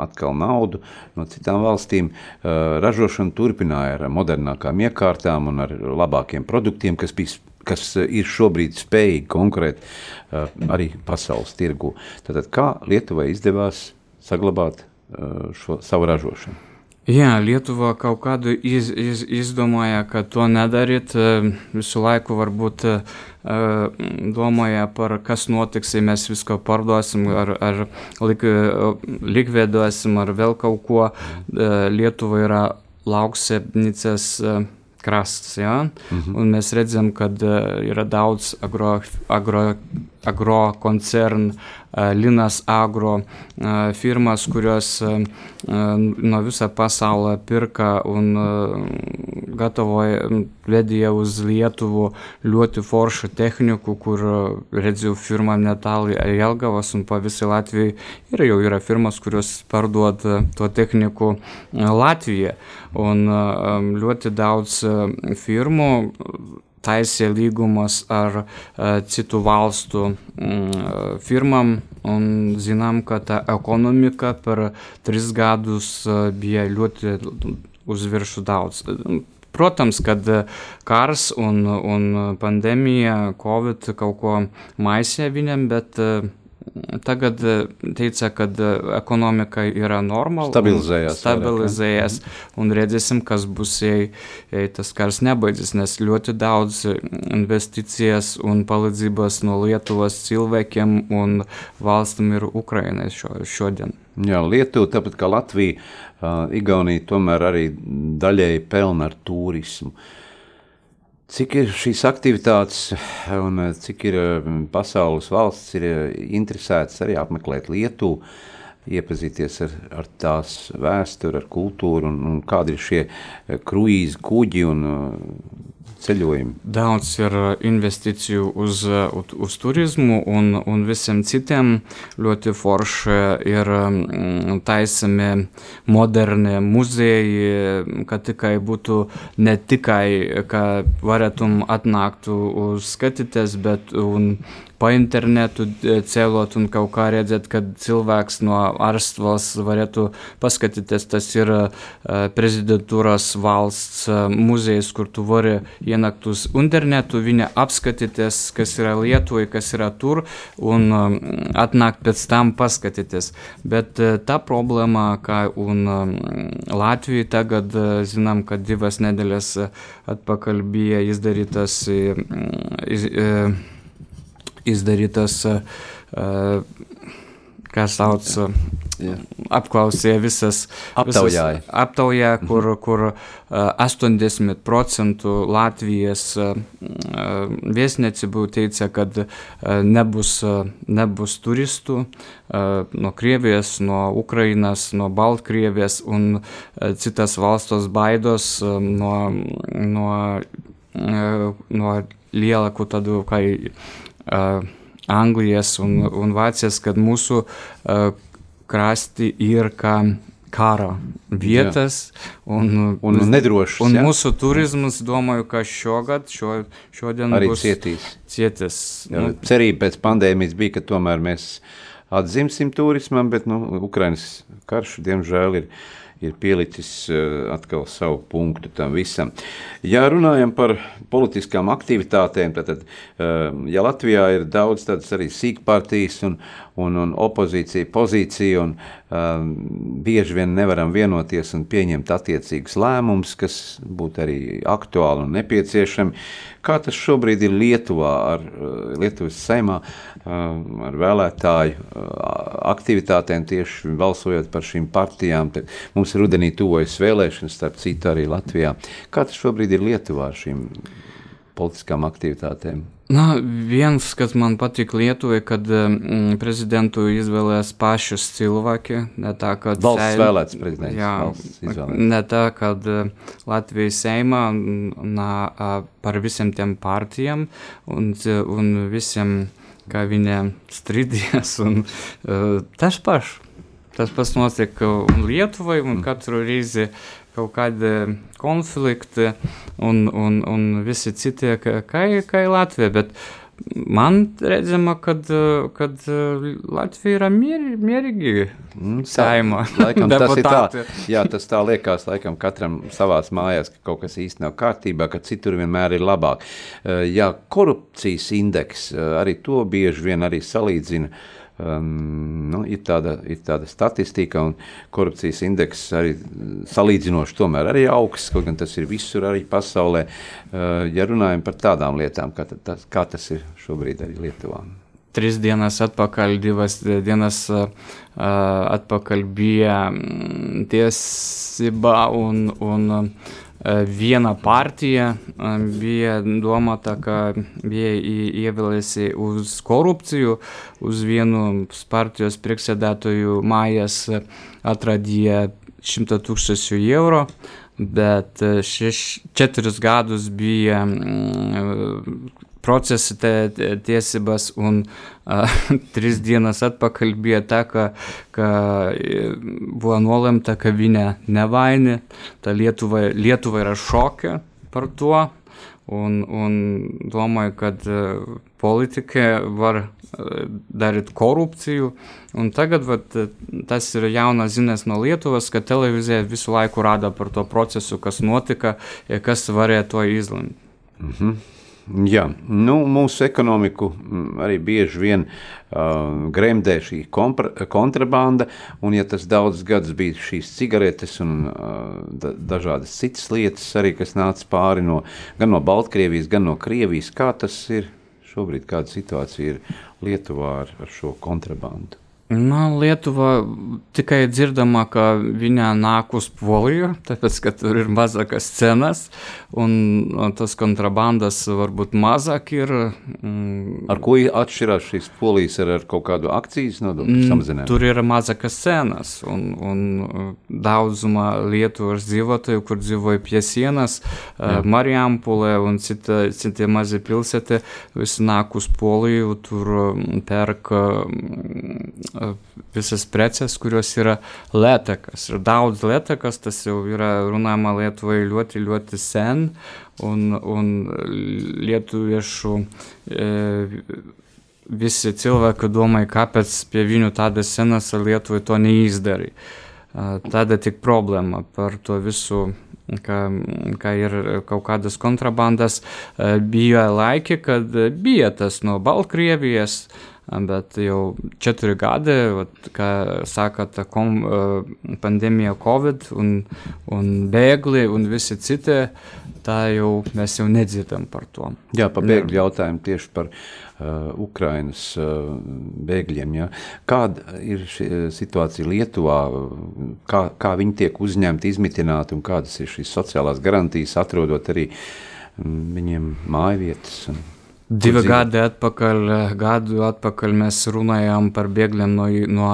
atkal naudu no citām valstīm, ražošanu turpināja ar modernākām iekārtām un ar labākiem produktiem, kas bija kas ir šobrīd spējīgi konkurēt uh, arī pasaules tirgu. Tātad, kā Lietuvai izdevās saglabāt uh, šo savu ražošanu? Jā, Lietuva kaut kādu iz, iz, izdomāja, ka to nedarīt. Visu laiku varbūt domāja par kas notiks, ja mēs visu pārdosim, ar, ar lik, likvidosim, ar vēl kaut ko. Lietuva ir lauksēpnicas krasts. Ja? -hmm. Un mēs redzam, ka ir daudz agro, agro, agro koncernu, uh, Linas agro uh, firmas, kurios no viso pasaulio pirka un gatavoja, vedīja uz Lietuvu ļoti foršu tehniku, kur redzēju firmā Metāli Jelgavas un pa visai Latvijai ir jau yra firmas, kurios parduod to tehniku Latvijai. Un ļoti daudz firmų taisė lygumus ar citų valstų firmam. Un zinām, ka ta ekonomika per tris gadus bija ļoti uz viršu daudz. Protams, kad karas un, un pandēmija, Covid kaut ko maisīja viņam, bet uh, Tagad eh, teica, ka eh, ekonomika ir normāla. Stabilizējās. Stabilizējās. Un redzēsim, kas būs, ja, tas karš nebeidzas. Nes ļoti daudz investīcijas un palīdzības no Lietuvas cilvēkiem un valstīm ir Ukrainai šo, šodien. Jā, Lietuva, tāpat kā Latvija, Igaunija tomēr arī daļēji pelna ar turismu. Uh, Cik ir šīs aktivitātes un eh, cik ir eh, pasaules valsts ir eh, interesētas arī apmeklēt Lietuvu, iepazīties ar, ar tās vēsturi, ar kultūru un, un kādi ir šie kruīzi kuģi un ceļojumi? Daudz ir uh, investīciju uz, uh, uz turismu un, un visiem citiem. Ļoti forši ir um, taisami moderni muzeji, ka tikai būtu ne tikai, ka varētum atnākt uz skatīties, bet un pa internetu cēlot un kaut kā redzēt, kad cilvēks no ārstvalsts varētu paskatīties. Tas ir uh, prezidentūras valsts uh, muzejs, kur tu vari ienākt uz internetu, viņa apskatīties, kas ir Lietuvai, kas ir tur, un um, atnākt pēc tam paskatīties. Bet uh, tā problēma, kā un um, Latvija tagad zinām, ka divas nedēļas atpakaļ bija izdarītas. Iz, iz, izdarītas, kā sauc, Jā. apklausīja visas aptaujāja, visas aptaujā, kur, mhm. kur 80% Latvijas viesniecību teica, ka nebūs, nebūs turistų no Krievijas, no Ukrainas, no Baltkrievijas un citas valstos baidos no, no, no lielāku tādu, kā uh, Anglijas un, un Vācijas, kad mūsu krasti ir kā kara vietas. Un, un nedrošas. Un ja? mūsu turisms, domāju, ka šogad, šo, šodien arī cietīs. Cietis. Jā, nu, cerība pēc pandēmijas bija, ka tomēr mēs atzimsim turismam, bet nu, Ukrainas karš, diemžēl, ir ir pielicis eh, atkal savu punktu tam visam. Ja runājam par politiskām aktivitātēm, tad, eh, ja Latvijā ir daudz tādas arī sīkpartijas un, un, un opozīcija pozīcija, un um, bieži vien nevaram vienoties un pieņemt attiecīgus lēmumus, kas būtu arī aktuāli un nepieciešami. Kā tas šobrīd ir Lietuvā, ar Lietuvas saimā, ar vēlētāju aktivitātēm tieši balsojot par šīm partijām? Tad mums rudenī tuvojas vēlēšanas, starp citu arī Latvijā. Kā tas šobrīd ir Lietuvā ar šīm politiskām aktivitātēm? Na, viens, kas man patīk Lietuvai, kad mm, prezidentu izvēlēs pašus cilvēki. Ne tā, kad Valsts Seim- vēlēts prezidents. Jā, valsts ne tā, kad eh, Latvijas Seimā na, a, par visiem tiem partijām un, un visiem, kā viņi strīdījās. Un, uh, tas pats. Tas pats notiek un Lietuvai, un katru reizi kaut kādi konflikti un, un, un visi citi, kā, kā Latvija. Bet man redzama, kad, kad Latvija ir mier, mierīgi Mm, saima. Laikam, tas ir tā, jā, tas tā liekas, laikam katram savās mājās, ka kaut kas īsti nav kārtībā, ka citur vienmēr ir labāk. Eh, Jā, korupcijas indeks, eh, arī to bieži vien arī salīdzina. Um, nu, ir, tāda, ir tāda statistika, un korupcijas indeks arī salīdzinoši tomēr arī augsts, kaut gan tas ir visur arī pasaulē. Uh, ja runājam par tādām lietām, kā, tas, kā tas ir šobrīd arī Lietuvā. Tris dienas atpakaļ, divas dienas uh, atpakaļ bija mm, tiesība un, un uh, vieną partiję, bija doma tā, ka bija ievēlēsi uz korupciju, uz vienu partijos priekšsēdētoju mājas atradīja 100 tūkstošių euro, bet e, šeš, četuris gadus bija mm, procesi, te, te- tiesības, un uh, trīs dienas atpakaļ bija tā, ka, ka e, buvo nolemta, ka viņa nevainė, ta Lietuva, Lietuva yra šokė par tuo, un, un domāju, kad uh, politikai var uh, darīt korupciju, un tagad vat, e, tas ir jaunas zinies no Lietuvas, ka televizija visu laiku rada par to procesu, kas notika, ir kas varēja to izlemt. Jā, nu, mūsu ekonomiku mm, arī bieži vien uh, gremdē šī kompra, kontrabanda, un ja tas daudz gadus bija šīs cigaretes un uh, da, dažādas citas lietas, arī kas nāca pāri no, gan no Baltkrievijas, gan no Krievijas, kā tas ir šobrīd, kāda situācija ir Lietuvā ar, ar šo kontrabandu? Na, Lietuva tikai dzirdama, ka viņa nāk uz Poliju, tāpēc, ka tur ir mazākas cenas, un tas kontrabandas varbūt mazāk ir. Mm, Ar ko atšķirās šīs polijas ar, ar kaut kādu akcijas nodokļu samazinājumu? Tur ir mazākas cenas, un, un uh, daudzumā Lietuvas dzīvotāju, kur dzīvoja pie sienas, uh, Marijampolē un cita, citi mazi pilsēti, visi nāk uz Poliju, tur um, perk um, visas preces, kurios yra lētākas. Ir daudz lētākas, tas jau yra runājama Lietuvai ļoti, ļoti sen, un, un lietuviešu e, visi cilvēki domāja, kāpēc pie viņu tādas senas Lietuvai to neizdarīja. Tāda tik problēma par to visu, ka, ka ir kaut kādas kontrabandas. E, Bija laiki, kad bija tas no Baltkrievijas, bet jau četri gadi, vat, kā saka, ta kom, e, pandēmija Covid un, un bēgli un visi citi, tā jau mēs jau nedzirdam par to. Jā, par bēgļu jautājumu tieši par uh, Ukrainas uh, bēgļiem. Ja. Kāda ir šī situācija Lietuvā? Kā, kā viņi tiek uzņemti, izmitināti un kādas ir šīs sociālās garantijas, atrodot arī mm, viņiem mājvietas? Un... Divi dzīvo? gadi atpakaļ, gadu atpakaļ mēs runājām par bēgļiem no, no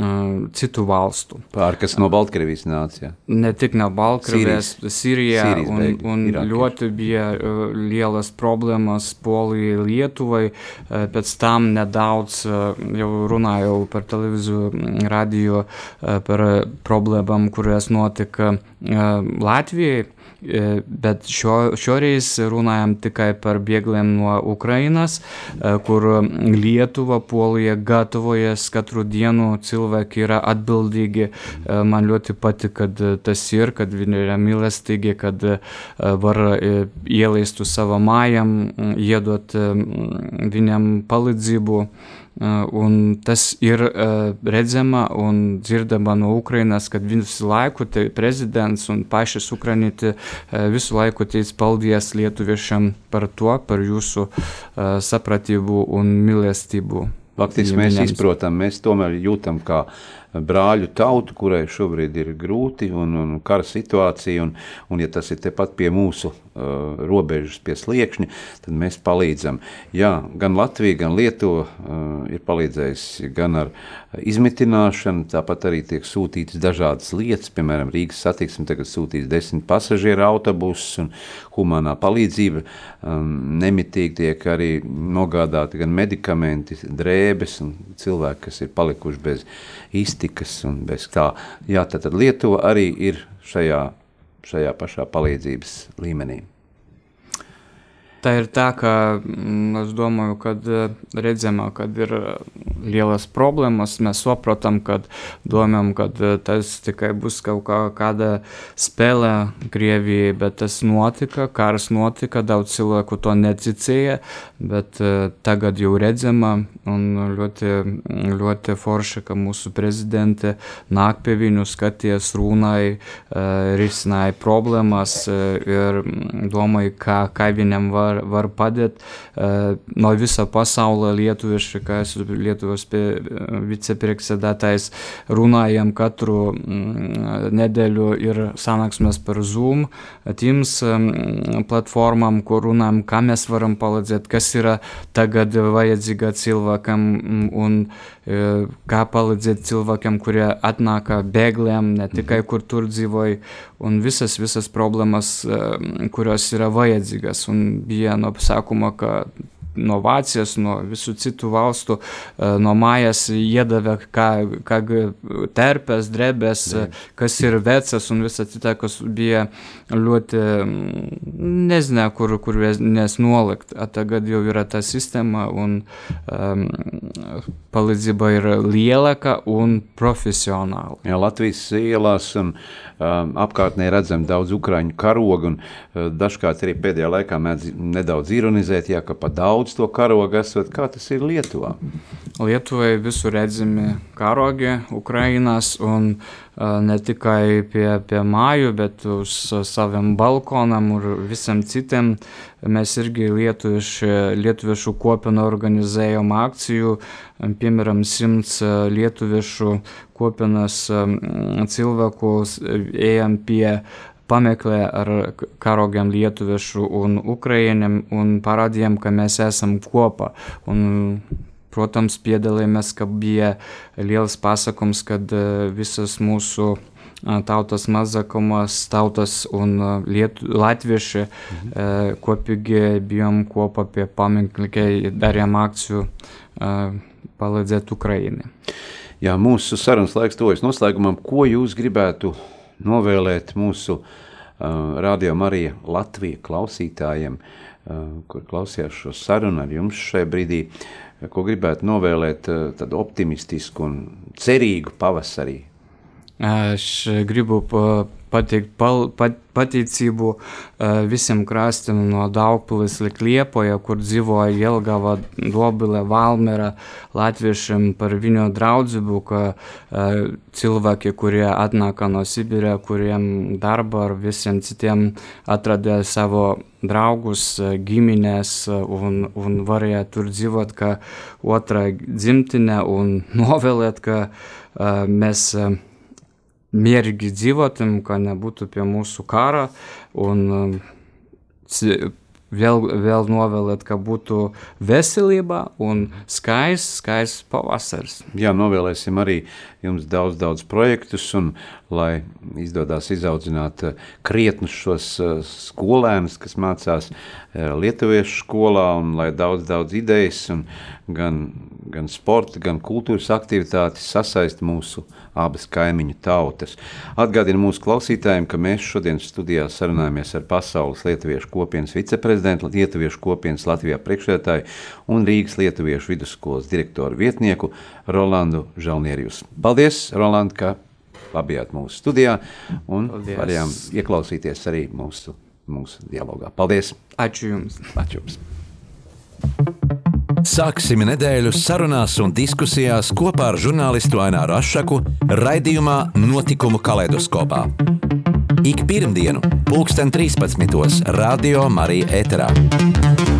uh, citu valstu. Pār, kas no Baltkrievijas nāca. Ja. Ne tik no Baltkrievijas, Sīrijā, Sīrijas un, bēgļi, un irākieši. ļoti bija uh, lielas problēmas Polijai, Lietuvai. Uh, pēc tam nedaudz uh, jau runājau par televīziju, mm, radio uh, par uh, problēmām, kurias notika uh, Latvijai. E, Bet šo, šoreiz runājam tikai par bēgļiem no Ukrainas, e, kur Lietuva, Polija gatavojas katru dienu. Cilvēki yra atbildīgi. E, Man ļoti patīk, kad tas ir, kad viņi yra mīlestīgi, kad var ielaist uz savo mājām, m, iedot e, m, viņam palīdzību. Uh, Un tas ir uh, redzama un dzirdama no Ukrainas, kad visu laiku prezidents un pašas ukrainieši uh, visu laiku teica paldies lietuviešiem par to, par jūsu uh, sapratību un mīlestību. Faktiski mēs izprotam, mēs tomēr jūtam kā brāļu tautu, kurai šobrīd ir grūti un, un kara situācija, un, un ja tas ir tepat pie mūsu uh, robežas, pie sliekšņa, tad mēs palīdzam. Jā, gan Latvija, gan Lietuva uh, ir palīdzējusi gan ar izmitināšanu, tāpat arī tiek sūtītas dažādas lietas, piemēram, Rīgas satiksme tagad sūtīs desmit pasažieru autobusus un humanā palīdzība. Um, nemitīgi tiek arī nogādāti gan medikamenti, drēbes un cilvēki, kas ir palikuši bez iztikas un bez tā. Jā, tad Lietuva arī ir šajā, šajā pašā palīdzības līmenī. Tā ir tā, ka mm, es domāju, ka redzam, kad ir lielas problēmas, mēs saprotam, ka domājam, ka tas tikai būs kaut kā, kāda spēle Krievijai, bet tas notika, kārs notika, daudz cilvēku to neticēja, bet tagad jau redzam, un ļoti, ļoti forši, ka mūsu prezidente nāk pie viņu, skaties, runāja, risināja problēmas ir domāju, kā, kā viņam var var, var padēt uh, no visa pasaulē lietuvieši, kā es Lietuvas vicepriekšsēdētājs runājam katru mm, nedēļu ir sanāksmes par Zoom, Teams um, platformām, kur runājam, kā mēs varam palīdzēt, kas ir tagad vajadzīga cilvēkam un uh, kā palīdzēt cilvēkiem, kurie atnāk bēgliem, ne tikai kur tur dzīvoja, un visas, visas problēmas, uh, kurios ir vajadzīgas. Un bija naujienų sakoma kad ka no Vācijas, no visų citų valstų, no mājas iedavė, ką, ką terpės, drebės, kas ir vecas un visa kita, kas bija ļoti, nezinu, kur, kur nes nuolikt. A tagad jau yra ta sistema un um, palīdzība ir lielāka un profesionāla. Jā, Latvijas ielās un um, apkārtnē redzam daudz ukraiņu karogu un uh, dažkārt arī pēdējā laikā mēdz nedaudz ironizēt, jā, ka pa daudz to karogu esot. Kā tas ir Lietuvā? Lietuvai visur redzami karogi Ukrainas un uh, ne tikai pie, pie māju, bet uz saviem balkonam un visam citiem. Mēs irgi lietuvieši, lietuviešu kopienu organizējam akciju, piemēram, simts lietuviešu kopienas cilvēku ejam pie pameklē ar karogiem lietuviešu un ukraiņiem un parādījām, ka mēs esam kopā. Un, protams, piedalījāmies, ka bija liels pasakums, kad visas mūsu tautas mazākumas, tautas un lietu, latvieši mhm. kopīgi bijām kopā pie paminklikai, darījām akciju palīdzēt Ukrainai. Jā, mūsu sarunas laiks tuvojas noslēgumam. Ko jūs gribētu novēlēt mūsu uh, radio Marija Latvijas klausītājiem, uh, kur klausījās šo sarunu ar jums šajā brīdī? Ko gribētu novēlēt uh, tādu optimistisku un cerīgu pavasarī? Es gribu pateikt pal, pat, pateicību uh, visiem krastiem no Daugpilis līdz Liepoja, kur dzīvoja Jelgava, Dobile, Valmera, latviešiem par viņu draudzību, ka uh, cilvēki, kurie atnāka no Sibirā, kuriem darba ar visiem citiem atradīja savu draugus, ģimenes un, un varēja tur dzīvot kā otrā dzimtene un novēlēt, ka uh, mēs uh, mierīgi dzīvotam, ka nebūtu pie mūsu kara un vēl, vēl novēlēt, ka būtu veselība un skaists, skaists pavasaris. Jā, novēlēsim arī jums daudz, daudz projektus, un lai izdodas izaudzināt uh, krietnus šos uh, skolēnus, kas mācās uh, Lietuviešu skolā, un lai daudz, daudz idejas, un gan, gan sporta, gan kultūras aktivitātes sasaist mūsu abas kaimiņu tautas. Atgādinu mūsu klausītājiem, ka mēs šodien studijā sarunājamies ar Pasaules Lietuviešu kopienas viceprezidentu, Lietuviešu kopienas Latvijā priekšsēdētāju un Rīgas Lietuviešu vidusskolas direktoru vietnieku Rolandu Žalnierius. Paldies, Roland, ka bijāt mūsu studijā un Paldies. varējām ieklausīties arī mūsu, mūsu dialogā. Paldies! Ačiū jums! Ačiū jums. Sāksim nedēļu sarunās un diskusijās kopā ar žurnālistu Aināru Ašaku raidījumā Notikumu kaleidoskopā. Ik pirmdienu, pulksten 13. Radio Marija Eterā.